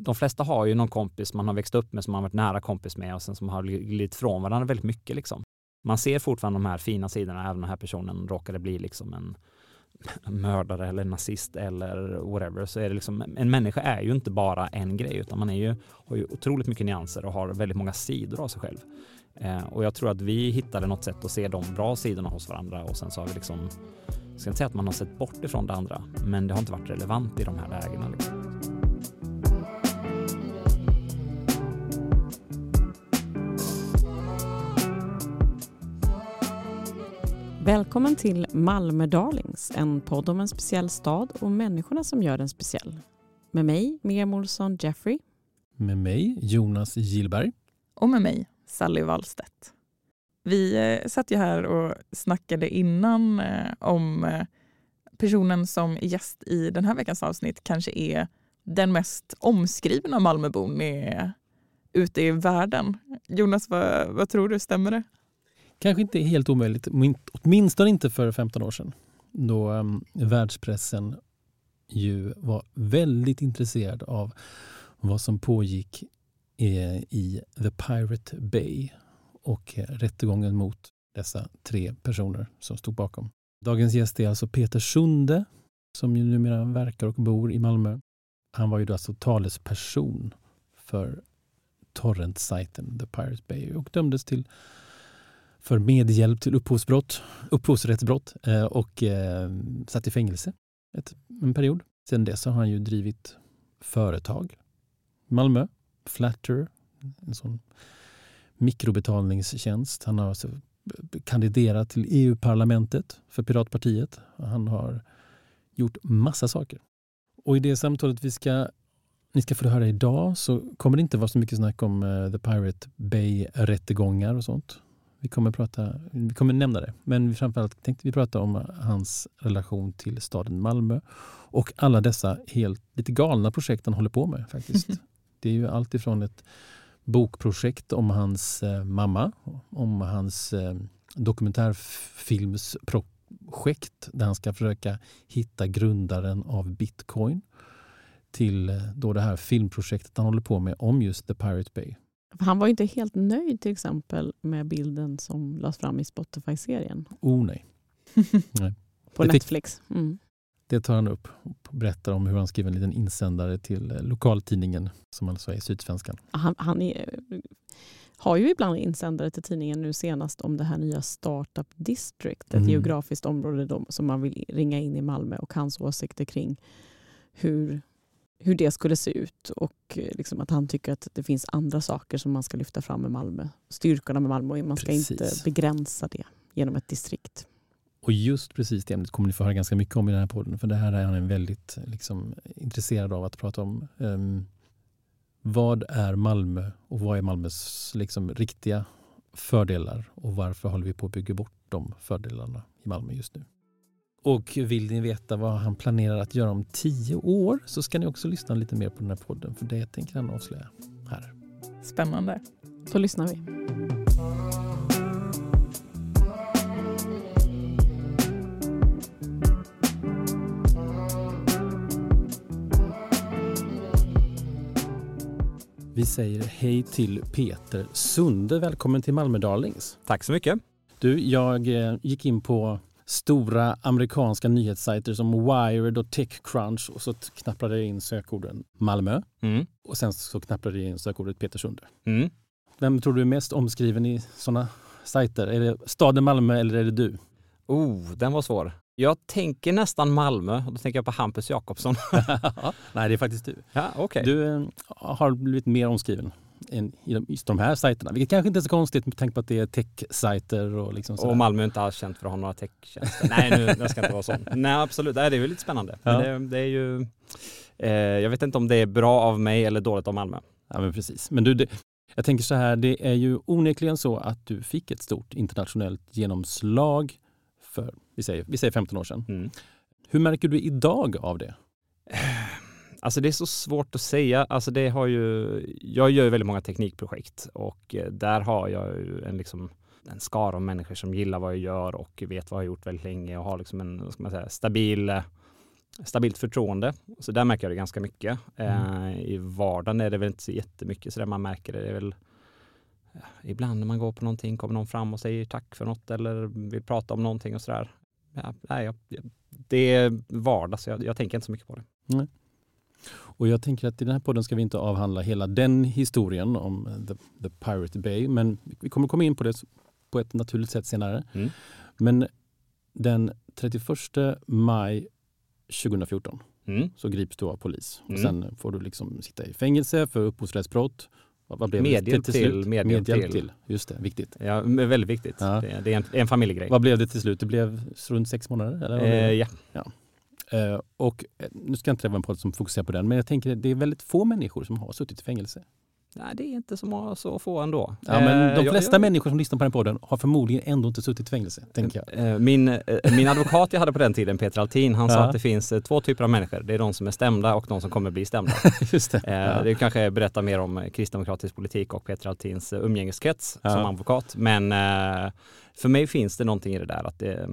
de flesta har ju någon kompis man har växt upp med som man varit nära kompis med och sen som har glidit från varandra väldigt mycket liksom. Man ser fortfarande de här fina sidorna, även om den här personen råkade bli liksom en mördare eller nazist eller whatever, så är det liksom, en människa är ju inte bara en grej, utan man är ju, har ju otroligt mycket nyanser och har väldigt många sidor av sig själv. Eh, och jag tror att vi hittade något sätt att se de bra sidorna hos varandra och sen så har vi liksom, jag ska inte säga att man har sett bort ifrån det andra, men det har inte varit relevant i de här lägena. Liksom. Välkommen till Malmö Darlings, en podd om en speciell stad och människorna som gör den speciell. Med mig, Miriam Olsson Jeffrey. Med mig, Jonas Gillberg. Och med mig, Sally Wallstedt. Vi eh, satt ju här och snackade innan eh, om eh, personen som är gäst i den här veckans avsnitt kanske är den mest omskrivna Malmöbon ute i världen. Jonas, vad, vad tror du, stämmer det? Kanske inte helt omöjligt, åtminstone inte för 15 år sedan då um, världspressen ju var väldigt intresserad av vad som pågick i, i The Pirate Bay och eh, rättegången mot dessa tre personer som stod bakom. Dagens gäst är alltså Peter Sunde som ju numera verkar och bor i Malmö. Han var ju då alltså talesperson för torrentsajten The Pirate Bay och dömdes till för medhjälp till upphovsbrott, upphovsrättsbrott eh, och eh, satt i fängelse ett, en period. Sedan dess har han ju drivit företag. Malmö, Flatter, en sån mikrobetalningstjänst. Han har eh, kandiderat till EU-parlamentet för Piratpartiet. Han har gjort massa saker. Och i det samtalet vi ska, ni ska få höra idag så kommer det inte vara så mycket snack om uh, The Pirate Bay-rättegångar och sånt. Vi kommer, prata, vi kommer nämna det, men framförallt tänkte vi prata om hans relation till staden Malmö och alla dessa helt lite galna projekt han håller på med. faktiskt. Det är ju allt ifrån ett bokprojekt om hans eh, mamma, om hans eh, dokumentärfilmsprojekt där han ska försöka hitta grundaren av bitcoin till eh, då det här filmprojektet han håller på med om just The Pirate Bay. Han var inte helt nöjd till exempel med bilden som lades fram i Spotify-serien. Oh nej. nej. På det Netflix. Mm. Det tar han upp och berättar om hur han skrev en liten insändare till eh, lokaltidningen som alltså är Sydsvenskan. Han, han är, har ju ibland insändare till tidningen nu senast om det här nya Startup District, ett mm. geografiskt område som man vill ringa in i Malmö och hans åsikter kring hur hur det skulle se ut och eh, liksom att han tycker att det finns andra saker som man ska lyfta fram med Malmö. Styrkorna med Malmö man ska precis. inte begränsa det genom ett distrikt. Och just precis det ämnet kommer ni få höra ganska mycket om i den här podden för det här är han väldigt liksom, intresserad av att prata om. Um, vad är Malmö och vad är Malmös liksom, riktiga fördelar och varför håller vi på att bygga bort de fördelarna i Malmö just nu? Och vill ni veta vad han planerar att göra om tio år så ska ni också lyssna lite mer på den här podden för det tänker han avslöja här. Spännande. Då lyssnar vi. Vi säger hej till Peter Sunde. Välkommen till Malmö Darlings. Tack så mycket. Du, jag eh, gick in på stora amerikanska nyhetssajter som Wired och Techcrunch och så knapprade jag in sökorden Malmö mm. och sen så knapprade jag in sökordet Peter Sunde. Mm. Vem tror du är mest omskriven i sådana sajter? Är det staden Malmö eller är det du? Oh, den var svår. Jag tänker nästan Malmö och då tänker jag på Hampus Jakobsson. Nej, det är faktiskt du. Ja, okay. Du äh, har blivit mer omskriven i just de här sajterna. Vilket kanske inte är så konstigt med tanke på att det är tech-sajter. Och, liksom och Malmö är inte alls känt för att ha några tech-tjänster. Nej, nu, jag ska inte vara sån. Nej, absolut. Nej, det är ju lite spännande. Ja. Det, det, är ju, eh, jag vet inte om det är bra av mig eller dåligt av Malmö. Ja, men precis. Men du, det, jag tänker så här, det är ju onekligen så att du fick ett stort internationellt genomslag för, vi säger, vi säger 15 år sedan. Mm. Hur märker du idag av det? Alltså det är så svårt att säga. Alltså det har ju, jag gör ju väldigt många teknikprojekt och eh, där har jag ju en, liksom, en skara av människor som gillar vad jag gör och vet vad jag har gjort väldigt länge och har liksom en ska man säga, stabil stabilt förtroende. Så där märker jag det ganska mycket. Mm. Eh, I vardagen är det väl inte så jättemycket så där man märker det. det är väl, ja, ibland när man går på någonting kommer någon fram och säger tack för något eller vill prata om någonting och sådär. Ja, nej, jag, det är vardag så jag, jag tänker inte så mycket på det. Nej. Och jag tänker att i den här podden ska vi inte avhandla hela den historien om The, the Pirate Bay, men vi kommer komma in på det på ett naturligt sätt senare. Mm. Men den 31 maj 2014 Mm. så grips du av polis. Och Mm. sen får du liksom sitta i fängelse för upphovsrättsbrott. Vad, blev Medhjälp det till, slut? medhjälp till. till. Just det, viktigt. Ja, väldigt viktigt. Ja. Det, är en, en familjegrej. Vad blev det till slut? Det blev runt sex månader? Eller? Eh, ja. Eh, och eh, nu ska jag inte vara en podd som fokuserar på den, men jag tänker att det är väldigt få människor som har suttit i fängelse. Nej, det är inte så, så få ändå. Ja, men Eh, de jag- flesta jag- människor som lyssnar på den podden har förmodligen ändå inte suttit i fängelse, tänker jag. Eh, Min, eh, min advokat jag hade på den tiden, Peter Altin, han sa Ja. att det finns eh, två typer av människor. Det är de som är stämda och de som kommer bli stämda. Just det. Eh, Ja. Det kanske berättar mer om eh, kristdemokratisk politik och Peter Altins eh, umgängeskrets som advokat. Men eh, för mig finns det någonting i det där att det,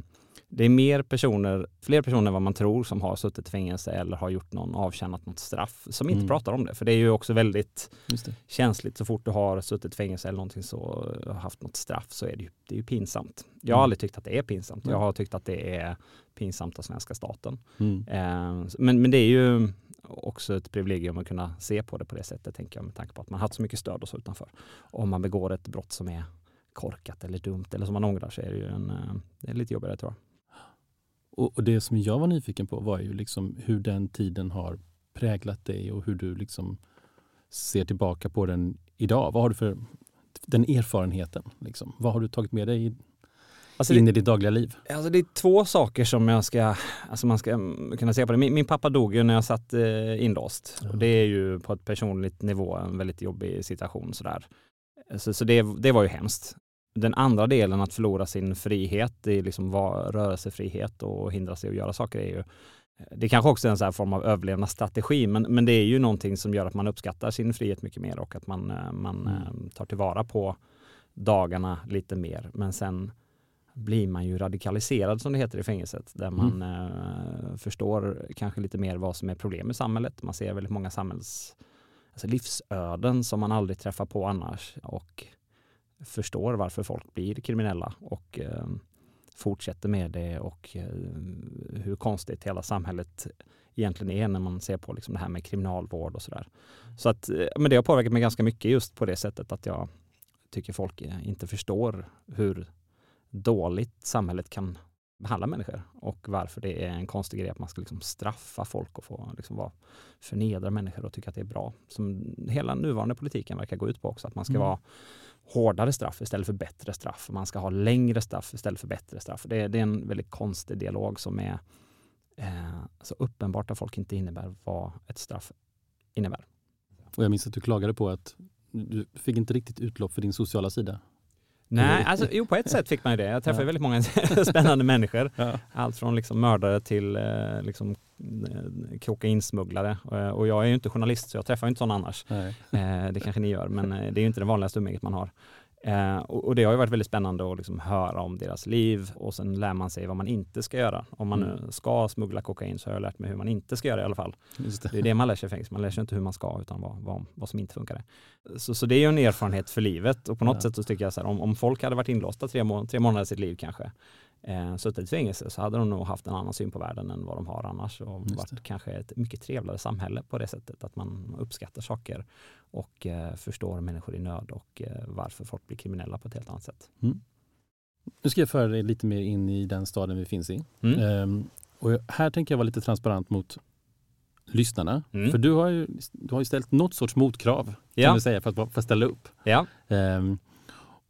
det är mer personer, fler personer än vad man tror som har suttit i fängelse eller har gjort någon, avtjänat något straff som inte Mm. pratar om det. För det är ju också väldigt känsligt så fort du har suttit i fängelse eller någonting så har haft något straff så är det ju, det är ju pinsamt. Jag har Mm. aldrig tyckt att det är pinsamt. Jag har tyckt att det är pinsamt av svenska staten. Mm. Eh, men, men det är ju också ett privilegium att kunna se på det på det sättet, tänker jag, med tanke på att man haft så mycket stöd och så utanför. Om man begår ett brott som är korkat eller dumt eller som man ångrar så är det ju en, eh, det är lite jobbigare tror jag. Och, och det som jag var nyfiken på var ju liksom hur den tiden har präglat dig och hur du liksom ser tillbaka på den idag. Vad har du för den erfarenheten? Liksom? Vad har du tagit med dig Alltså in det, i ditt dagliga liv? alltså det är två saker som jag ska, alltså man ska mm, kunna se på det. Min, min pappa dog ju när jag satt eh, inlåst. Ja. Och det är ju på ett personligt nivå en väldigt jobbig situation sådär. Så, så det, det var ju hemskt. Den andra delen, att förlora sin frihet, är liksom var, rörelsefrihet och hindra sig att göra saker, är ju det kanske också är en så form av överlevnadsstrategi, men, men det är ju någonting som gör att man uppskattar sin frihet mycket mer och att man, eh, man Mm. eh, tar tillvara på dagarna lite mer. Men sen blir man ju radikaliserad som det heter i fängelset, där man eh, förstår kanske lite mer vad som är problem i samhället. Man ser väldigt många samhälls, alltså livsöden som man aldrig träffar på annars och förstår varför folk blir kriminella och eh, fortsätter med det och eh, hur konstigt hela samhället egentligen är när man ser på liksom det här med kriminalvård och sådär. Så att, eh, men det har påverkat mig ganska mycket just på det sättet att jag tycker folk inte förstår hur dåligt samhället kan behandla människor och varför det är en konstig grej att man ska liksom straffa folk och få liksom vara, förnedra människor och tycka att det är bra. Som hela nuvarande politiken verkar gå ut på också, att man ska Mm. vara hårdare straff istället för bättre straff. Man ska ha längre straff istället för bättre straff. Det, det är en väldigt konstig dialog som är eh, så uppenbart att folk inte innebär vad ett straff innebär. Och jag minns att du klagade på att du fick inte riktigt utlopp för din sociala sida. Nej, alltså, jo på ett sätt fick man ju det. Jag träffade Ja. väldigt många spännande människor. Ja. Allt från liksom mördare till eh, liksom, kokainsmugglare. Eh, och jag är ju inte journalist så jag träffar inte sådana annars. Nej. Eh, det kanske ni gör, men eh, det är ju inte det vanligaste umgänget man har. Eh, och, det har ju varit väldigt spännande att liksom höra om deras liv och sen lär man sig vad man inte ska göra. Om man Mm. nu ska smuggla kokain så har jag lärt mig hur man inte ska göra i alla fall. Just Det är det man lär sig i fängelse. Man lär sig inte hur man ska utan vad, vad, vad som inte funkar. Så, så det är ju en erfarenhet för livet och på något Ja. sätt så tycker jag så här, om, om folk hade varit inlåsta tre, må tre månader i sitt liv kanske, eh, suttit i fängelse så hade de nog haft en annan syn på världen än vad de har annars och varit kanske ett mycket trevligare samhälle på det sättet att man uppskattar saker och eh, förstår människor i nöd och eh, varför folk blir kriminella på ett helt annat sätt. Nu ska jag föra dig lite mer in i den staden vi finns i. Mm. Ehm, och här tänker jag vara lite transparent mot lyssnarna. Mm. För du har, ju, du har ju ställt något sorts motkrav kan vi säga, för att, för att ställa upp. Ja. Ehm,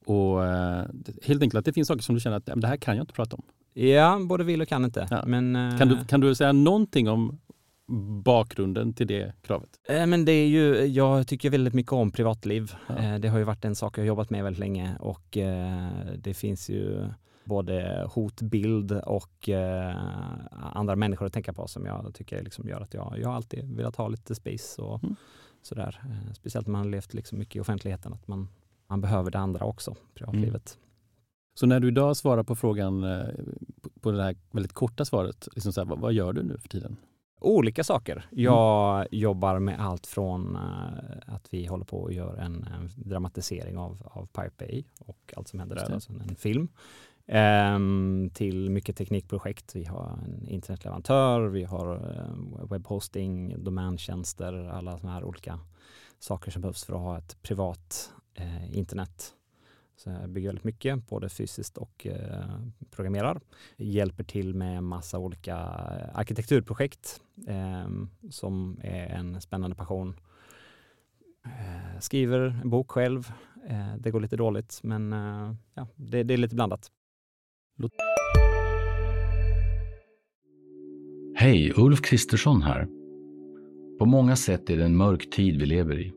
och eh, helt enkelt att det finns saker som du känner att "Ja, men det här kan jag inte prata om. ja, både vill och kan inte. Ja. Men, eh, Kan du, kan du säga någonting om bakgrunden till det kravet? Eh, Men det är ju, jag tycker väldigt mycket om privatliv. Ja. Eh, Det har ju varit en sak jag har jobbat med väldigt länge och eh, det finns ju både hotbild och eh, andra människor att tänka på som jag tycker liksom gör att jag, jag alltid velat ha lite space och Mm. sådär. Eh, Speciellt när man har levt liksom mycket i offentligheten, att man, man behöver det andra också, privatlivet. Så när du idag svarar på frågan, eh, på- det här väldigt korta svaret, liksom så här, vad, vad gör du nu för tiden? Olika saker. Jag mm. jobbar med allt från uh, att vi håller på och gör en, en dramatisering av, av Pirate Bay och allt som händer där, alltså en film. Um, till mycket teknikprojekt. Vi har en internetleverantör, vi har uh, webbhosting, domäntjänster, alla sådana här olika saker som behövs för att ha ett privat Eh, internet. Så jag bygger väldigt mycket, både fysiskt och eh, programmerar. Hjälper till med massa olika arkitekturprojekt eh, som är en spännande passion. Eh, skriver en bok själv. Eh, det går lite dåligt, men ja, det, det är lite blandat. Hej, Ulf Kristersson här. På många sätt är det en mörk tid vi lever i.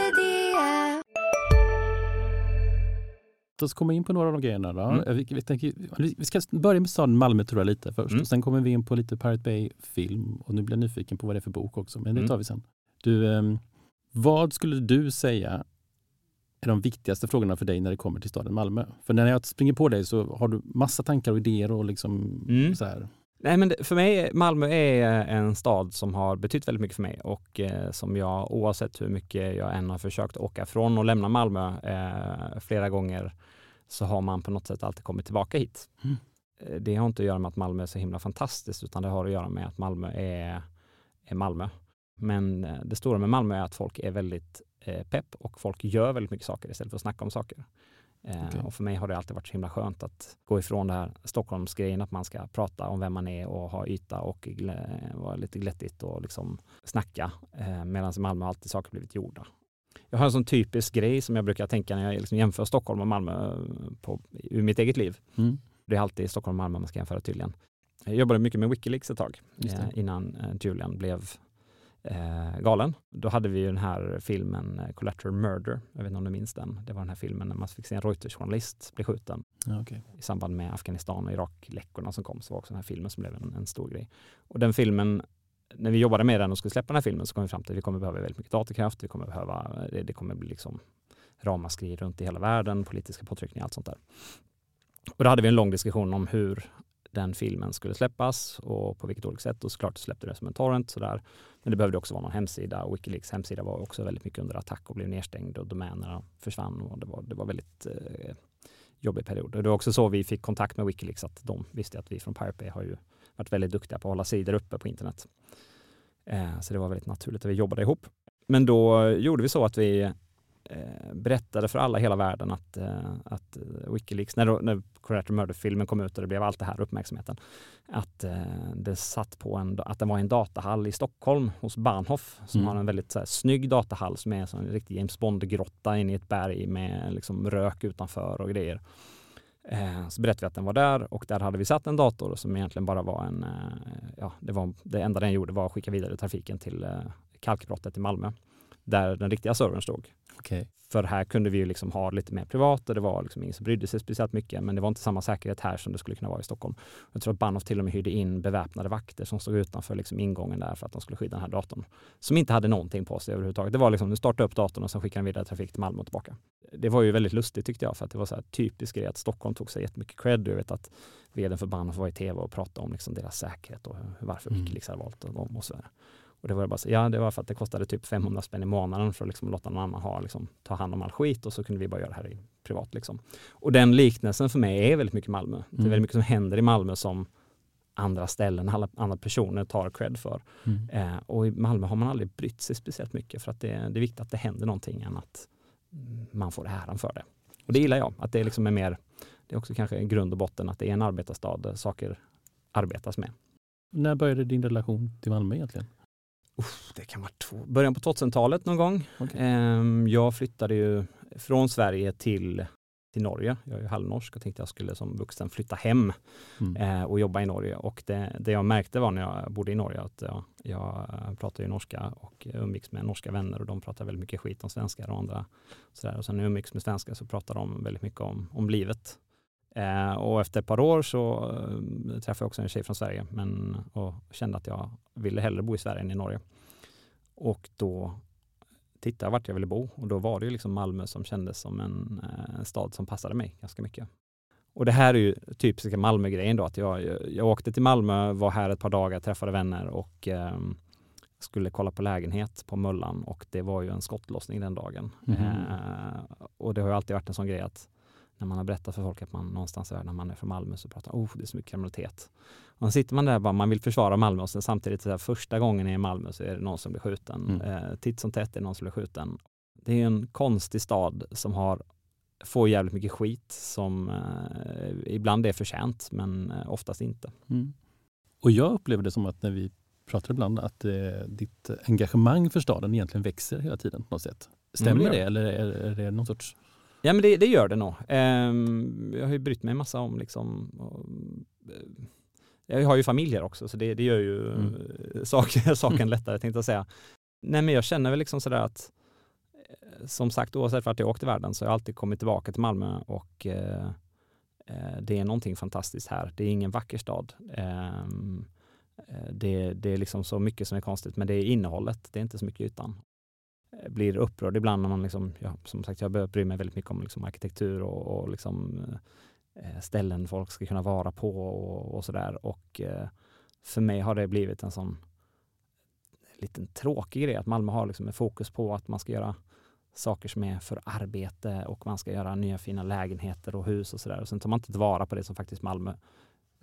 Låt oss komma in på några av de grejerna. Då. Mm. Vi, vi, tänker, vi, ska börja med staden Malmö tror jag lite först. Mm. Och sen kommer vi in på lite Pirate Bay-film. Och nu blir jag nyfiken på vad det är för bok också, men det mm. tar vi sen. Du, ehm, vad skulle du säga är de viktigaste frågorna för dig när det kommer till staden Malmö? För när jag springer på dig så har du massa tankar och idéer och liksom mm. så här. Nej, men för mig, Malmö är en stad som har betytt väldigt mycket för mig och eh, som jag oavsett hur mycket jag än har försökt åka från och lämna Malmö eh, flera gånger så har man på något sätt alltid kommit tillbaka hit. Mm. Eh, det har inte att göra med att Malmö är så himla fantastiskt utan det har att göra med att Malmö är, är Malmö. Men eh, det stora med Malmö är att folk är väldigt eh, pepp och folk gör väldigt mycket saker istället för att snacka om saker. Eh, okay. Och för mig har det alltid varit så himla skönt att gå ifrån det här Stockholmsgrejen, att man ska prata om vem man är och ha yta och vara lite glättigt och liksom snacka. Medan i Malmö har alltid saker blivit gjorda. Jag har en sån typisk grej som jag brukar tänka när jag liksom jämför Stockholm och Malmö på, ur mitt eget liv. Mm. Det är alltid Stockholm och Malmö man ska jämföra tydligen. Jag jobbade mycket med Wikileaks ett tag innan Julian blev eh, galen. Då hade vi ju den här filmen eh, Collateral Murder. Jag vet inte om du minns den? Det var den här filmen när man fick se en Reuters-journalist bli skjuten okay. i samband med Afghanistan och Irak-läckorna som kom. Så var också den här filmen som blev en, en, stor grej. Och den filmen, när vi jobbade med den och skulle släppa den här filmen så kom vi fram till att vi kommer behöva väldigt mycket datorkraft. Vi kommer behöva, det, det kommer bli liksom ramaskri runt i hela världen, politiska påtryckningar, allt sånt där. Och då hade vi en lång diskussion om hur den filmen skulle släppas och på vilket olika sätt. Och såklart släppte det som en torrent. Sådär. Men det behövde också vara någon hemsida. Wikileaks hemsida var också väldigt mycket under attack och blev nedstängd och domänerna försvann. Och det, var, det var väldigt eh, jobbig period. Och det var också så vi fick kontakt med Wikileaks, att de visste att vi från Pirate Bay har ju varit väldigt duktiga på att hålla sidor uppe på internet. Eh, så det var väldigt naturligt att vi jobbade ihop. Men då gjorde vi så att vi berättade för alla i hela världen att, eh, att eh, Wikileaks, när, när Collateral Murder-filmen kom ut och det blev allt det här uppmärksamheten, att det satt på en, att det var en datahall i Stockholm hos Bahnhof som mm. har en väldigt så här, snygg datahall som är en riktig James Bond-grotta inne i ett berg med liksom rök utanför och grejer. Så berättade vi att den var där och där hade vi satt en dator som egentligen bara var en, ja, det, var, det enda den gjorde var att skicka vidare trafiken till kalkbrottet i Malmö där den riktiga servern stod. Okay. För här kunde vi ju liksom ha lite mer privat och det var liksom ingen som brydde sig speciellt mycket. Men det var inte samma säkerhet här som det skulle kunna vara i Stockholm. Jag tror att Bahnhof till och med hyrde in beväpnade vakter som stod utanför liksom ingången där för att de skulle skydda den här datorn. Som inte hade någonting på sig överhuvudtaget. Det var liksom, nu starta upp datorn och sen skicka den vidare trafik till Malmö och tillbaka. Det var ju väldigt lustigt tyckte jag för att det var så här typiskt grej att Stockholm tog sig jättemycket cred. Jag vet att vdn för Bahnhof var i tv och pratade om liksom deras säkerhet och varför mm. Wikileaks hade valt dem och så vidare. Och det var bara så, ja det var för att det kostade typ 500 spänn i månaden för att liksom låta någon annan ha, liksom, ta hand om all skit och så kunde vi bara göra det här i privat. Liksom. Och den liknelsen för mig är väldigt mycket Malmö. Mm. Det är mm. väldigt mycket som händer i Malmö som andra ställen, alla andra personer tar cred för. Mm. Eh, och i Malmö har man aldrig brytt sig speciellt mycket för att det, det är viktigt att det händer någonting än att man får äran för det. Och det gillar jag, att det liksom är mer, det är också kanske grund och botten att det är en arbetarstad där saker arbetas med. När började din relation till Malmö egentligen? Det kan vara två, början på 2000-talet någon gång. Okay. Ehm, jag flyttade ju från Sverige till till Norge. Jag är ju halvnorsk och tänkte att jag skulle som vuxen flytta hem Mm. eh, och jobba i Norge. Och det, det jag märkte var när jag bodde i Norge att jag, jag pratade ju norska och umgicks med norska vänner och de pratade väldigt mycket skit om svenskar och andra. Sådär. Och sen när jag umgicks med svenskar så pratade de väldigt mycket om, om livet. Eh, och efter ett par år så eh, träffade jag också en tjej från Sverige men, och kände att jag ville hellre bo i Sverige än i Norge. Och då tittade jag vart jag ville bo och då var det ju liksom Malmö som kändes som en, eh, en stad som passade mig ganska mycket. Och det här är ju typiska Malmö-grejen då, att jag, jag åkte till Malmö, var här ett par dagar, träffade vänner och eh, skulle kolla på lägenhet på Möllan och det var ju en skottlossning den dagen. Mhm. Eh, och det har ju alltid varit en sån grej att när man har berättat för folk att man någonstans är, när man är från Malmö så pratar man, oh det är så mycket kriminalitet. Och så sitter man där bara, man vill försvara Malmö och sen samtidigt så här, första gången i Malmö så är det någon som blir skjuten. Mm. Eh, titt som tätt är det någon som blir skjuten. Det är en konstig stad som har får jävligt mycket skit som eh, ibland är förtjänt men eh, oftast inte. Mm. Och jag upplever det som att när vi pratar ibland att eh, ditt engagemang för staden egentligen växer hela tiden på något sätt. Stämmer Mm, det det eller är, är det någon sorts... Ja men det, det gör det nog. Ehm, jag har ju brytt mig massa om liksom och, eh, jag har ju familjer också så det, det gör ju Mm. eh, saken, saken lättare tänkte jag säga. Nej men jag känner väl liksom sådär att eh, som sagt oavsett vart jag åkt i världen så har jag alltid kommit tillbaka till Malmö och eh, det är någonting fantastiskt här. Det är ingen vacker stad. Ehm, eh, det, det är liksom så mycket som är konstigt men det är innehållet, det är inte så mycket ytan blir upprörd ibland när man liksom, ja, som sagt jag börjar bry mig väldigt mycket om liksom arkitektur och, och liksom, eh, ställen folk ska kunna vara på och, och sådär. Och eh, för mig har det blivit en sån liten tråkig grej att Malmö har liksom en fokus på att man ska göra saker som är för arbete och man ska göra nya fina lägenheter och hus och sådär. Och sen tar man inte tillvara på det som faktiskt Malmö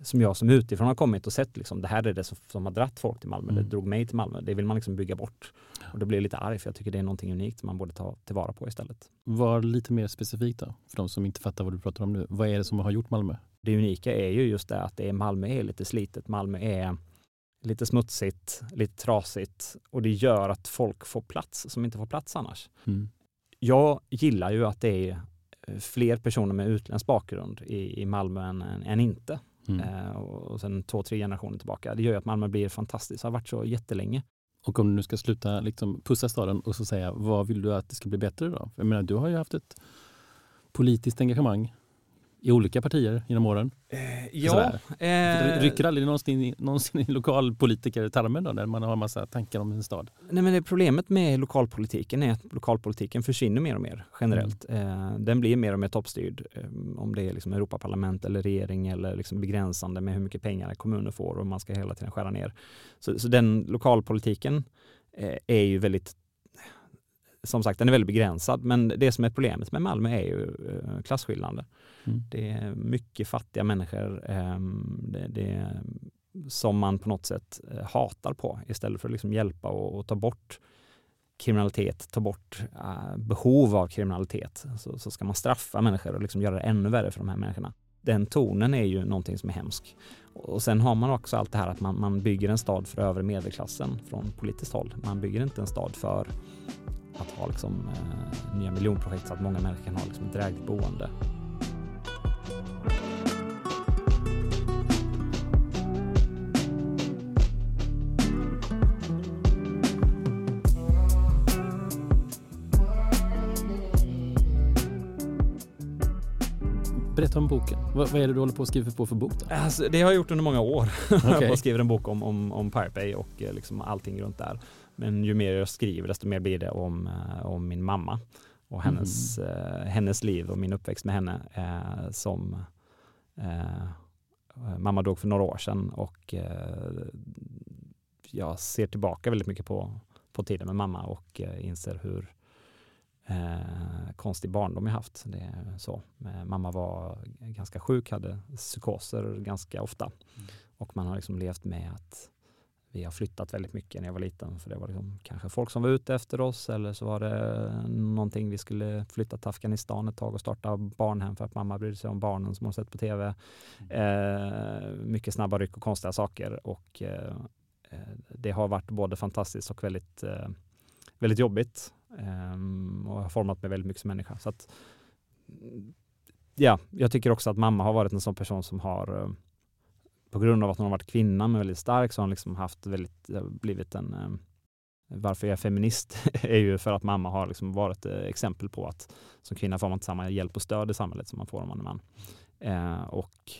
som jag som utifrån har kommit och sett liksom, det här är det som, som har dratt folk till Malmö, Mm. det drog mig till Malmö, det vill man liksom bygga bort. Och då blir jag lite arg för jag tycker det är någonting unikt som man borde ta tillvara på istället. Var lite mer specifikt då, för de som inte fattar vad du pratar om nu. Vad är det som har gjort Malmö? Det unika är ju just det att det är, Malmö är lite slitet, Malmö är lite smutsigt, lite trasigt och det gör att folk får plats som inte får plats annars. Mm. Jag gillar ju att det är eh, fler personer med utländsk bakgrund i, i Malmö än, än, än inte. Mm. Eh, och, sen två, tre generationer tillbaka. Det gör ju att Malmö blir fantastiskt, har varit så jättelänge. Och om du nu ska sluta liksom pussa staden och så säga vad vill du att det ska bli bättre då? Jag menar, du har ju haft ett politiskt engagemang i olika partier genom åren. Sådär. eh, Rycker aldrig någonsin, in- någonsin in lokalpolitiker-tarmen då, när man har massa tankar om en stad? Nej, men det problemet med lokalpolitiken är att lokalpolitiken försvinner mer och mer generellt. Eh, den blir mer och mer toppstyrd. Eh, om det är liksom Europaparlament eller regering eller liksom begränsande med hur mycket pengar kommuner får och man ska hela tiden skära ner. Så, så den lokalpolitiken eh, är ju väldigt som sagt, den är väldigt begränsad, men det som är problemet med Malmö är ju eh, klasskillnader. Mm. Det är mycket fattiga människor ehm, det, det, som man på något sätt eh, hatar på istället för att liksom hjälpa och, och ta bort kriminalitet, ta bort eh, behov av kriminalitet. Så, så ska man straffa människor och liksom göra det ännu värre för de här människorna. Den tonen är ju någonting som är hemsk. Och sen har man också allt det här att man, man bygger en stad för övre medelklassen från politiskt håll. Man bygger inte en stad för att ha liksom, eh, nya miljonprojekt så att många människor kan ha liksom, ett drägligt boende. Berätta om boken. Vad, vad är det du håller på att skriva på för bok? Då? Alltså, det har jag gjort under många år. Okej. jag skriver en bok om, om, om Pirate Bay och eh, liksom allting runt där. Men ju mer jag skriver desto mer blir det om, eh, om min mamma och hennes, eh, hennes liv och min uppväxt med henne eh, som mamma dog för några år sedan och jag ser tillbaka väldigt mycket på, på tiden med mamma och inser hur eh, konstig barndom jag haft. Det är så. Mamma var ganska sjuk, hade psykoser ganska ofta och man har liksom levt med att vi har flyttat väldigt mycket när jag var liten för det var liksom kanske folk som var ute efter oss eller så var det någonting vi skulle flytta till Afghanistan ett tag och starta barnhem för att mamma brydde sig om barnen som hon sett på tv. Eh, mycket snabba ryck och konstiga saker och eh, eh, det har varit både fantastiskt och väldigt, eh, väldigt jobbigt eh, och har format mig väldigt mycket som människa. Så att, mm, ja, jag tycker också att mamma har varit en sån person som har eh, på grund av att hon har varit kvinna men väldigt stark så har hon liksom haft väldigt, blivit en eh, varför jag är feminist är ju för att mamma har liksom varit exempel på att som kvinna får man inte samma hjälp och stöd i samhället som man får om man är man. Eh, och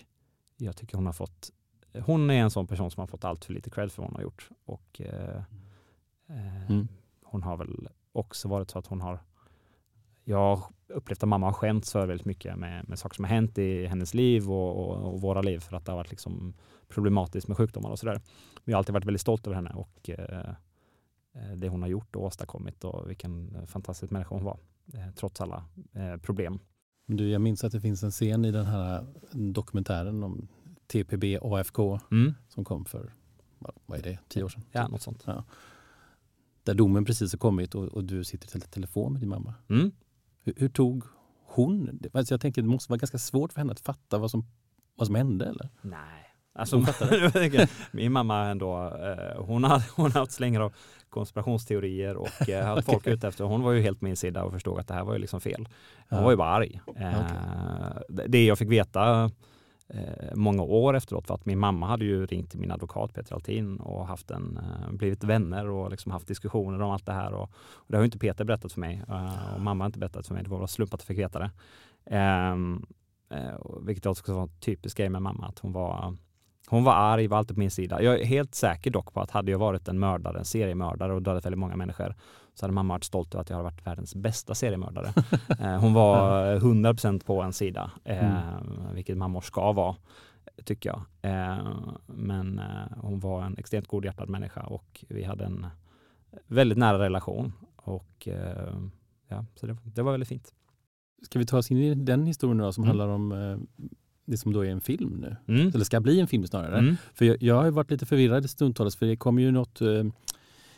jag tycker hon har fått, hon är en sån person som har fått allt för lite cred för vad hon har gjort. Och eh, mm. hon har väl också varit så att hon har jag har upplevt att mamma har skämts för väldigt mycket med, med saker som har hänt i hennes liv och, och, och, våra liv för att det har varit liksom problematiskt med sjukdomar och sådär. Jag har alltid varit väldigt stolt över henne och eh, det hon har gjort och åstadkommit och vilken fantastisk människa hon var eh, trots alla eh, problem. Du, jag minns att det finns en scen i den här dokumentären om TPB AFK mm. som kom för, vad är det, tio år sedan? Ja, något sånt. Ja. Där domen precis har kommit och, och du sitter i telefon med din mamma. Mm. Hur, hur, tog hon alltså Jag tänker det måste vara ganska svårt för henne att fatta vad som, vad som hände eller? Nej, Alltså, min mamma ändå, eh, hon har, hon har haft slängar av konspirationsteorier och eh, haft folk ute efter. Hon var ju helt min sida och förstod att det här var ju liksom fel. Hon ja. var ju bara arg. Eh, okay. Det jag fick veta eh, många år efteråt för att min mamma hade ju ringt till min advokat Peter Altin och haft en, eh, blivit vänner och liksom haft diskussioner om allt det här. Och, och det har ju inte Peter berättat för mig eh, och mamma har inte berättat för mig. Det var bara slump att jag fick veta det. Ehm, eh, vilket också var en typisk grej med mamma, att hon var hon var arg, var alltid på min sida. Jag är helt säker dock på att hade jag varit en mördare, en seriemördare och dödat väldigt många människor så hade mamma varit stolt över att jag har varit världens bästa seriemördare. Eh, hon var 100% på en sida, eh, mm. vilket mammor ska vara, tycker jag. Eh, men hon var en extremt godhjärtad människa och vi hade en väldigt nära relation. Och ja, så det, det var väldigt fint. Ska vi ta oss in i den historien då, som mm. handlar om det som då är en film nu. Mm. Eller ska bli en film snarare. Mm. För jag, jag, har varit lite förvirrad stundtals för det kom ju något eh,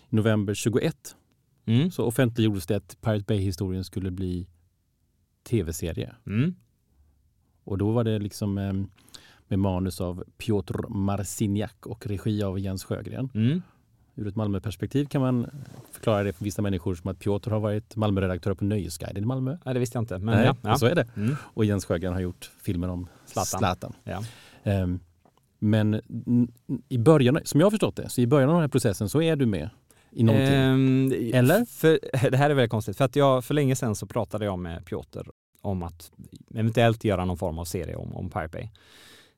november 21. Mm. Så offentliggjordes det att Pirate Bay-historien skulle bli tv-serie. Mm. Och då var det liksom eh, med manus av Piotr Marciniak och regi av Jens Sjögren. Mm. Ur ett Malmöperspektiv kan man förklara det för vissa människor som att Piotr har varit Malmöredaktör på Nöjesguiden i Malmö. Nej, det visste jag inte. Men Nej, ja, ja. så är det. Mm. Och Jens Sjögren har gjort filmen om Zlatan. Zlatan. Ja. Um, men i början, som jag har förstått det, så i början av den här processen så är du med i någonting. Um, Eller? För, det här är väldigt konstigt. För att jag, för länge sedan så pratade jag med Piotr om att eventuellt göra någon form av serie om, om Bay.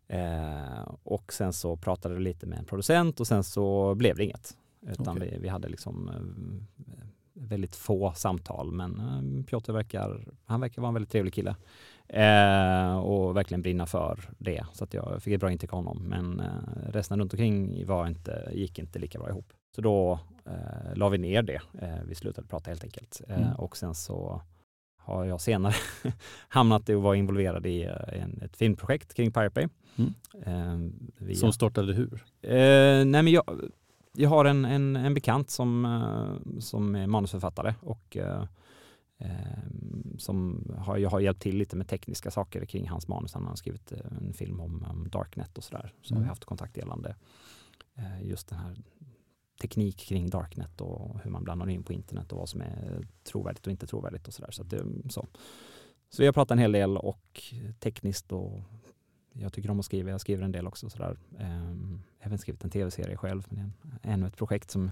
Eh, och sen så pratade jag lite med en producent och sen så blev det inget. Utan okay. vi, vi hade liksom eh, väldigt få samtal. Men eh, Piotr verkar, han verkar vara en väldigt trevlig kille. Eh, och verkligen brinna för det. Så att jag fick ett bra intryck av honom. Men eh, resten runt omkring var inte, gick inte lika bra ihop. Så då eh, la vi ner det. Eh, vi slutade prata helt enkelt. Eh, mm. Och sen så har jag senare hamnat i och var involverad i en, ett filmprojekt kring Pirate Bay. Mm. Via... Som startade hur? nej men jag, jag har en, en, en bekant som, eh, som är manusförfattare och eh, eh, som har, jag har hjälpt till lite med tekniska saker kring hans manus. Han har skrivit en film om, om Darknet och sådär. Så mm. har vi haft kontakt gällande just den här teknik kring Darknet och hur man blandar in på internet och vad som är trovärdigt och inte trovärdigt och sådär. Så, så. så vi har pratat en hel del och tekniskt och jag tycker om att skriva. Jag skriver en del också. Sådär. Um, jag har även skrivit en tv-serie själv, men det är ännu ett projekt som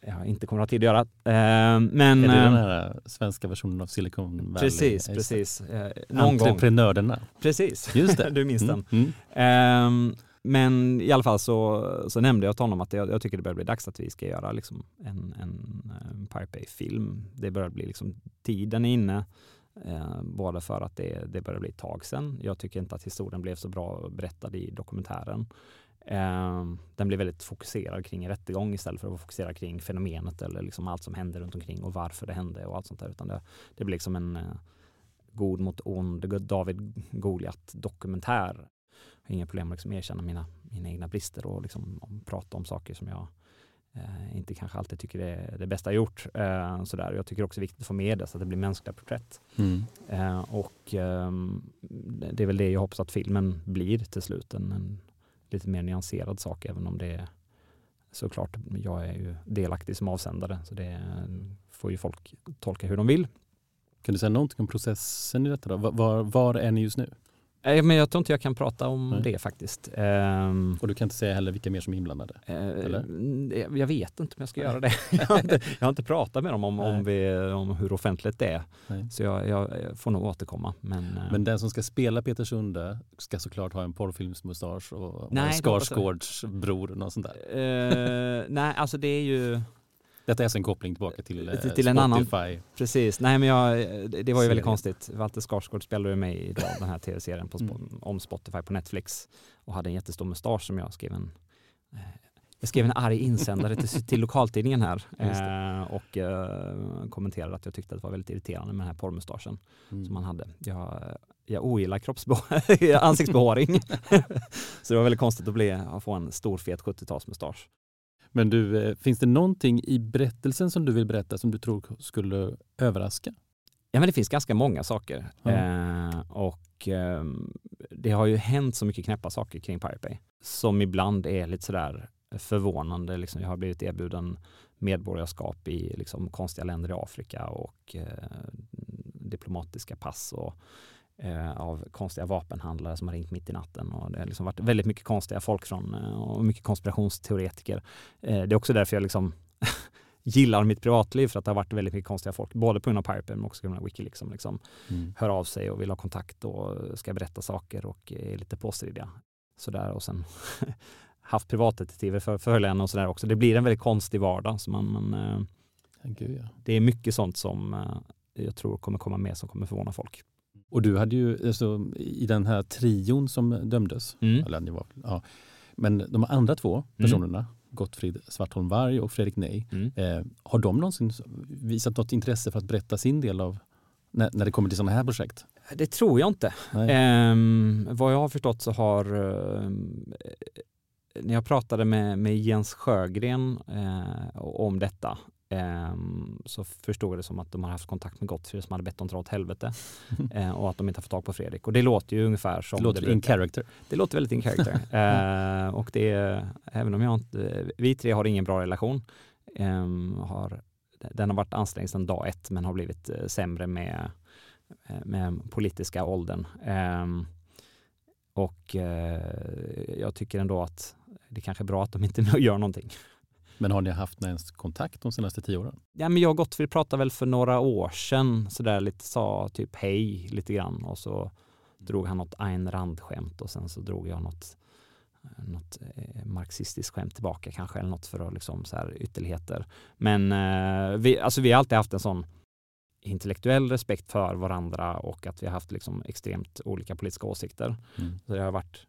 jag inte kommer att ha tid att göra. Uh, men, är det den här svenska versionen av Silicon Valley? Precis, precis. Uh, Entreprenörerna. Gång. Precis, Just det. du minns mm, den. Mm. Um, men i alla fall så, så nämnde jag till honom att jag, jag tycker det börjar bli dags att vi ska göra liksom en, en, en Pirate Bay-film. Det börjar bli liksom, tiden är inne. Eh, både för att det, det börjar bli ett tag sedan. Jag tycker inte att historien blev så bra berättad i dokumentären. Eh, den blev väldigt fokuserad kring en rättegång istället för att fokusera kring fenomenet eller liksom allt som hände runt omkring och varför det hände och allt sånt där. Utan det, det blir liksom en eh, god mot ond David Goliat dokumentär. Har inga problem att liksom erkänna mina, mina egna brister och liksom prata om saker som jag eh, inte kanske alltid tycker är det bästa jag gjort. Eh, sådär. Jag tycker också det är viktigt att få med det så att det blir mänskliga porträtt. Mm. Eh, och ehm, det är väl det jag hoppas att filmen blir till slut. En, en, lite mer nyanserad sak även om det är såklart, jag är ju delaktig som avsändare så det får ju folk tolka hur de vill. Kan du säga någonting om processen i detta? Då? Var, var är ni just nu? Eh, men jag tror inte jag kan prata om Nej. det faktiskt. Um, Och du kan inte säga heller vilka mer som är inblandade? Eller? Jag vet inte om jag ska göra det. jag, har inte, jag har inte pratat med dem om, om, vi, om hur offentligt det är. Nej. Så jag, jag får nog återkomma. Men, eh, Men den som ska spela Peter Sunde ska såklart ha en porrfilmsmustasch och Nej, jag. Skarsgårds bror och något sånt där. eh, nej, alltså det är ju Detta är alltså en koppling tillbaka till, eh, Till- till en annan- precis. Nej, men jag, det var ju väldigt konstigt. Walter Skarsgård spelade med i den här tv-serien på, Mm. om Spotify på Netflix och hade en jättestor mustasch som jag skrev en eh, jag skrev en arg insändare till, till lokaltidningen här eh, och eh, kommenterade att jag tyckte att det var väldigt irriterande med den här porrmustaschen. Mm. som han hade. Jag, jag ogillar ansiktsbehåring. så det var väldigt konstigt att, bli, att få en stor fet 70-talsmustasch. Men du, eh, finns det någonting i berättelsen som du vill berätta som du tror skulle överraska? Ja, men det finns ganska många saker. Ja. Eh, och ehm, det har ju hänt så mycket knäppa saker kring Pirate Bay som ibland är lite sådär förvånande. Liksom, jag har blivit erbjuden medborgarskap i liksom, konstiga länder i Afrika och eh, diplomatiska pass och eh, av konstiga vapenhandlare som har ringt mitt i natten. Och det har liksom varit väldigt mycket konstiga folk från eh, och mycket konspirationsteoretiker. Eh, det är också därför jag liksom gillar mitt privatliv för att det har varit väldigt mycket konstiga folk, både på grund av Pirate men också på grund av Wikileaks som liksom Mm. hör av sig och vill ha kontakt och ska berätta saker och är lite påstridiga. Sådär och sen haft privatdetektiver för följande och sådär också. Det blir en väldigt konstig vardag. Så man, man, eh, gud, ja. det är mycket sånt som eh, jag tror kommer komma med som kommer förvåna folk. Och du hade ju alltså, i den här trion som dömdes, Mm. eller ni var, ja. men de andra två personerna, Gottfrid Svartholm Varg och Fredrik Ney, Mm. eh, har de någonsin visat något intresse för att berätta sin del av när, när det kommer till sådana här projekt? Det tror jag inte. Ehm, vad jag har förstått så har ehm, eh, när jag pratade med, med Jens Sjögren eh, om detta så förstod jag det som att de har haft kontakt med Gottfrid som hade bett dem dra åt helvete eh, och att de inte har fått tag på Fredrik. Och det låter ju ungefär som det låter det in character. Det låter väldigt in character. eh, och det är, även om jag inte, vi tre har ingen bra relation. ehm, har, den har varit ansträngd sedan dag ett men har blivit eh, sämre med, eh, med politiska åldern. Ehm, och eh, jag tycker ändå att det kanske är bra att de inte gör någonting. Men har ni haft ens kontakt de senaste tio åren? Ja, men jag och Gottfrid pratade väl för några år sedan, så där lite sa typ hej lite grann och så drog han något Ayn Rand-skämt och sen så drog jag något, något eh, marxistiskt skämt tillbaka kanske eller något för att liksom så här ytterligheter. Men eh, vi, alltså vi har alltid haft en sån intellektuell respekt för varandra och att vi har haft liksom extremt olika politiska åsikter. Mm. Så det har varit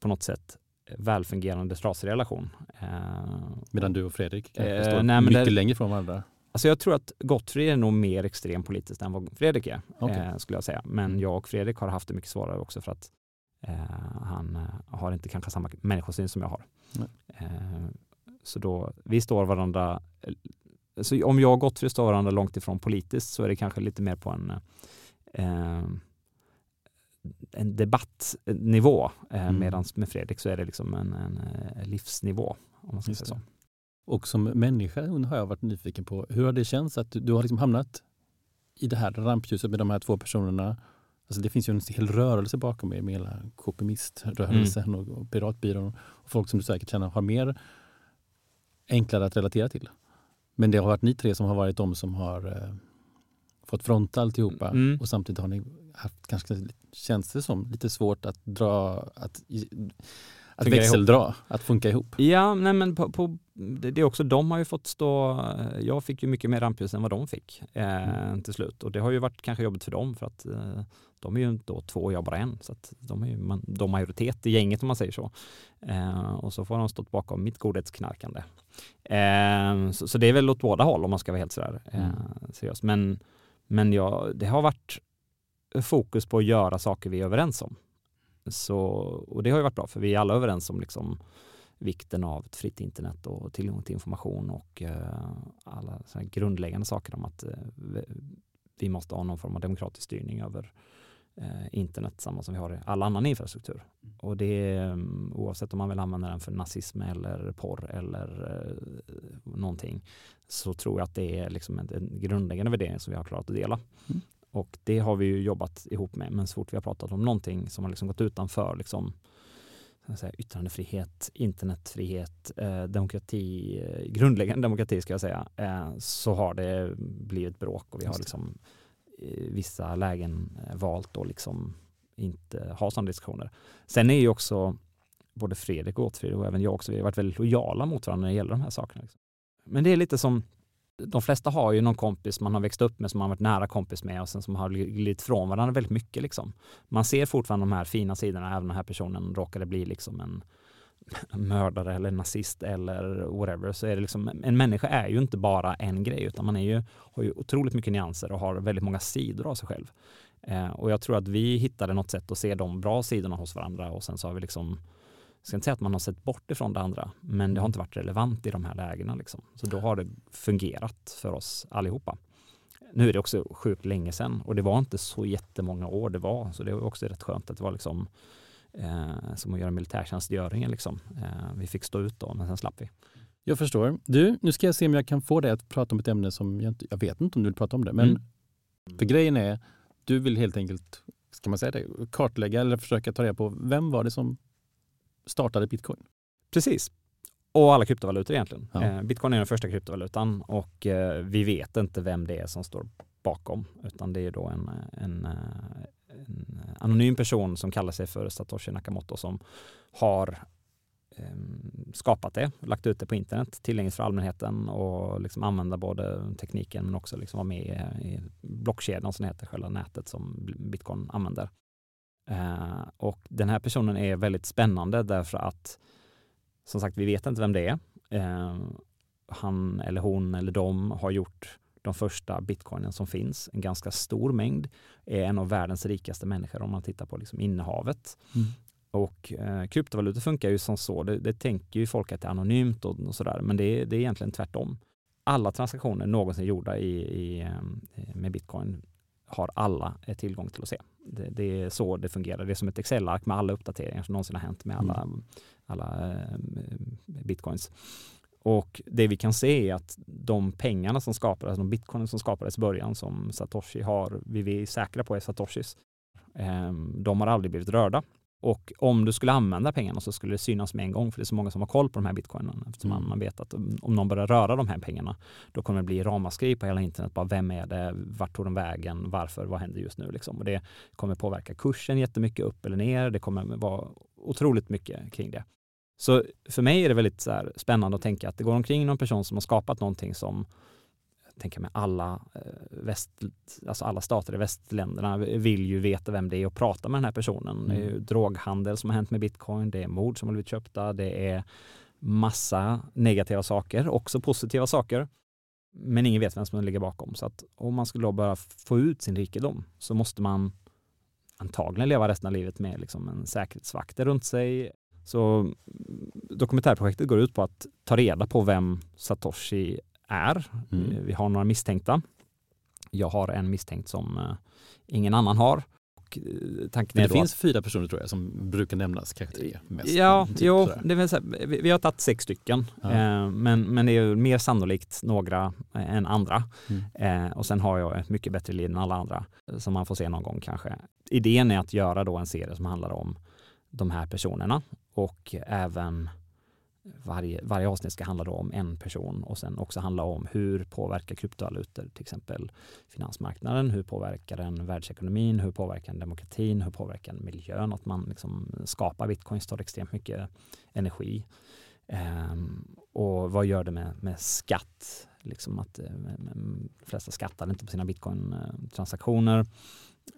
på något sätt välfungerande trasig relation. Eh, Medan du och Fredrik kanske Eh, står nej, mycket det- längre från varandra? Alltså jag tror att Gottfrid är nog mer extrem politiskt än vad Fredrik är, eh, skulle jag säga. Men Mm. jag och Fredrik har haft det mycket svårare också för att han har inte kanske samma människosyn som jag har. Eh, så då, vi står varandra, så om jag och Gottfrid står varandra långt ifrån politiskt så är det kanske lite mer på en eh, en debattnivå. Eh, Mm. Medan med Fredrik så är det liksom en, en, eh, livsnivå. Om man ska Just säga så. Och som människa har jag varit nyfiken på, hur har det känts att du, du har liksom hamnat i det här rampljuset med de här två personerna? Alltså det finns ju en hel rörelse bakom er med hela KPMist-rörelsen och, och Piratbyrån och folk som du säkert känner har mer enklare att relatera till. Men det har varit ni tre som har varit de som har eh, fått fronta alltihopa Mm. och samtidigt har ni haft, kanske känns det som, lite svårt att dra, att, att Funka växeldra, att funka ihop. Ja, nej men på, på, det är också, de har ju fått stå, eh, jag fick ju mycket mer rampljus än vad de fick eh, Mm. till slut och det har ju varit kanske jobbigt för dem för att eh, de är ju då två och jag bara en så att de är ju man, de majoritet i gänget om man säger så. Eh, och så får de stått bakom mitt godhetsknarkande. Eh, så, så det är väl åt båda håll om man ska vara helt sådär eh, Mm. seriös. Men, men ja, det har varit fokus på att göra saker vi är överens om. Så, och det har ju varit bra för vi är alla överens om liksom vikten av ett fritt internet och tillgång till information och eh, alla grundläggande saker om att eh, vi- måste ha någon form av demokratisk styrning över eh, internet, samma som vi har i all annan infrastruktur. Och det är, um, oavsett om man vill använda den för nazism eller porr eller eh, någonting så tror jag att det är liksom en, en grundläggande värdering som vi har klarat att dela. Mm. Och det har vi ju jobbat ihop med. Men så fort vi har pratat om någonting som har liksom gått utanför liksom, säga, yttrandefrihet, internetfrihet, eh, demokrati, eh, grundläggande demokrati ska jag säga, eh, så har det blivit bråk och vi har liksom i vissa lägen eh, valt att liksom inte ha sådana diskussioner. Sen är ju också både Fredrik och Gottfrid och även jag också, vi har varit väldigt lojala mot varandra när det gäller de här sakerna. Liksom. Men det är lite som, de flesta har ju någon kompis man har växt upp med som man har varit nära kompis med och sen som har glidit från varandra väldigt mycket. Liksom. Man ser fortfarande de här fina sidorna, även om den här personen råkade bli liksom en mördare eller nazist eller whatever, så är det liksom, en människa är ju inte bara en grej, utan man är ju, har ju otroligt mycket nyanser och har väldigt många sidor av sig själv. Eh, och jag tror att vi hittade något sätt att se de bra sidorna hos varandra och sen så har vi liksom jag ska inte säga att man har sett bort ifrån det andra, men det har inte varit relevant i de här lägena. Liksom. Så då har det fungerat för oss allihopa. Nu är det också sjukt länge sedan och det var inte så jättemånga år det var, så det var också rätt skönt att det var liksom eh, som att göra militärtjänstgöringen. Liksom. Eh, vi fick stå ut då, men sen slapp vi. Jag förstår. Du, nu ska jag se om jag kan få dig att prata om ett ämne som jag inte, jag vet inte om du vill prata om det, men Mm. för grejen är, du vill helt enkelt, ska man säga det, kartlägga eller försöka ta reda på vem var det som startade bitcoin? Precis. Och alla kryptovalutor egentligen. Ja. Eh, Bitcoin är den första kryptovalutan och eh, vi vet inte vem det är som står bakom, utan det är då en, en, eh, en anonym person som kallar sig för Satoshi Nakamoto som har eh, skapat det, lagt ut det på internet, tillgängligt för allmänheten och liksom använda både tekniken men också liksom vara med i, i blockkedjan som heter, själva nätet som bitcoin använder. Eh, och den här personen är väldigt spännande därför att som sagt, vi vet inte vem det är. Eh, han eller hon eller de har gjort de första bitcoinen som finns, en ganska stor mängd, är en av världens rikaste människor om man tittar på liksom innehavet. Mm. Och eh, kryptovalutor funkar ju som så, det, det tänker ju folk att det är anonymt och, och sådär, men det är, det är egentligen tvärtom. Alla transaktioner någonsin gjorda i, i, eh, med bitcoin har alla eh, tillgång till att se. Det, det är så det fungerar. Det är som ett Excel-ark med alla uppdateringar som någonsin har hänt med alla, alla eh, bitcoins. Och det vi kan se är att de pengarna som skapades, de bitcoinen som skapades i början som Satoshi har, vi är säkra på är Satoshis, eh, de har aldrig blivit rörda. Och om du skulle använda pengarna så skulle det synas med en gång, för det är så många som har koll på de här bitcoinen. Eftersom Mm. man, vet att om någon börjar röra de här pengarna, då kommer det bli ramaskri på hela internet. Bara vem är det? Vart tog de vägen? Varför? Vad händer just nu? Liksom. Och det kommer påverka kursen jättemycket upp eller ner. Det kommer vara otroligt mycket kring det. Så för mig är det väldigt så spännande att tänka att det går omkring någon person som har skapat någonting som tänker mig alla, eh, väst, alltså alla stater i västländerna vill ju veta vem det är och prata med den här personen. Det är ju droghandel som har hänt med bitcoin, det är mord som har blivit köpta, det är massa negativa saker, också positiva saker. Men ingen vet vem som ligger bakom. Så att om man skulle då bara få ut sin rikedom så måste man antagligen leva resten av livet med liksom en säkerhetsvakter runt sig. Så mm, dokumentärprojektet går ut på att ta reda på vem Satoshi är. Mm. Eh, Vi har några misstänkta. Jag har en misstänkt som eh, ingen annan har. Och eh, tanken det finns fyra personer tror jag som brukar nämnas, kanske tre mest. Ja, Typ jo, sådär. det vill säga, vi, vi har tagit sex stycken, Ja. eh, men, men det är ju mer sannolikt några eh, än andra. Mm. Eh, och sen har jag ett mycket bättre liv än alla andra, som man får se någon gång kanske. Idén är att göra då en serie som handlar om de här personerna och även varje, varje avsnitt ska handla då om en person och sen också handla om hur påverkar kryptovalutor till exempel finansmarknaden, hur påverkar den världsekonomin, hur påverkar den demokratin, hur påverkar den miljön, att man liksom skapar bitcoins tar extremt mycket energi. Ehm, och vad gör det med, med skatt? Liksom att eh, de flesta skattar inte på sina bitcoin-transaktioner.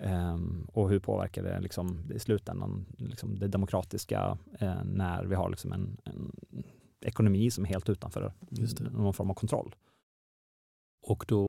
Ehm, och hur påverkar det liksom, i slutändan liksom det demokratiska eh, när vi har liksom en, en ekonomi som är helt utanför någon form av kontroll. Och då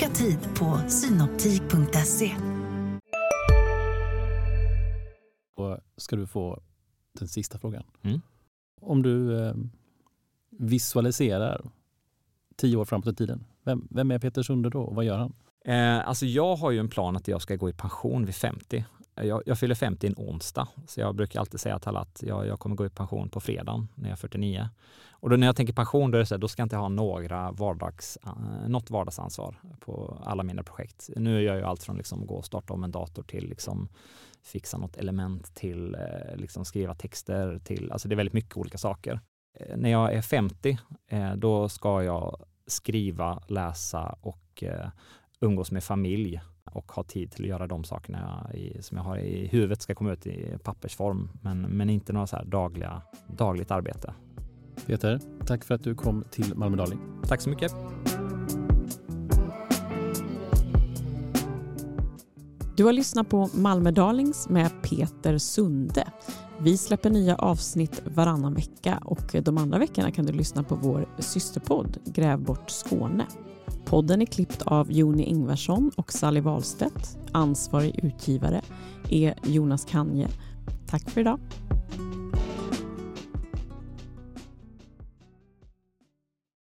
Boka tid på synoptik.se. Och ska du få den sista frågan. Mm. Om du eh, visualiserar tio år framåt i tiden, vem, vem är Peter Sunde då och vad gör han? Eh, alltså jag har ju en plan att jag ska gå i pension vid 50. Eh, jag, jag fyller 50 en onsdag, så jag brukar alltid säga till alla att jag, jag kommer gå i pension på fredagen när jag är 49. Och då när jag tänker pension, då, är det så här, då ska jag inte ha några vardags, eh, något vardagsansvar på alla mina projekt. Nu gör jag allt från liksom gå och starta om en dator till liksom fixa något element till eh, liksom skriva texter till, alltså det är väldigt mycket olika saker. När jag är 50, då ska jag skriva, läsa och umgås med familj och ha tid till att göra de sakerna jag, i, som jag har i huvudet ska komma ut i pappersform, men, men inte några så här dagliga, dagligt arbete. Peter, tack för att du kom till Malmö Darling. Tack så mycket. Du har lyssnat på Malmö Darlings med Peter Sunde. Vi släpper nya avsnitt varannan vecka och de andra veckorna kan du lyssna på vår systerpodd Gräv bort Skåne. Podden är klippt av Joni Ingvarsson och Sally Wahlstedt. Ansvarig utgivare är Jonas Kanje. Tack för idag.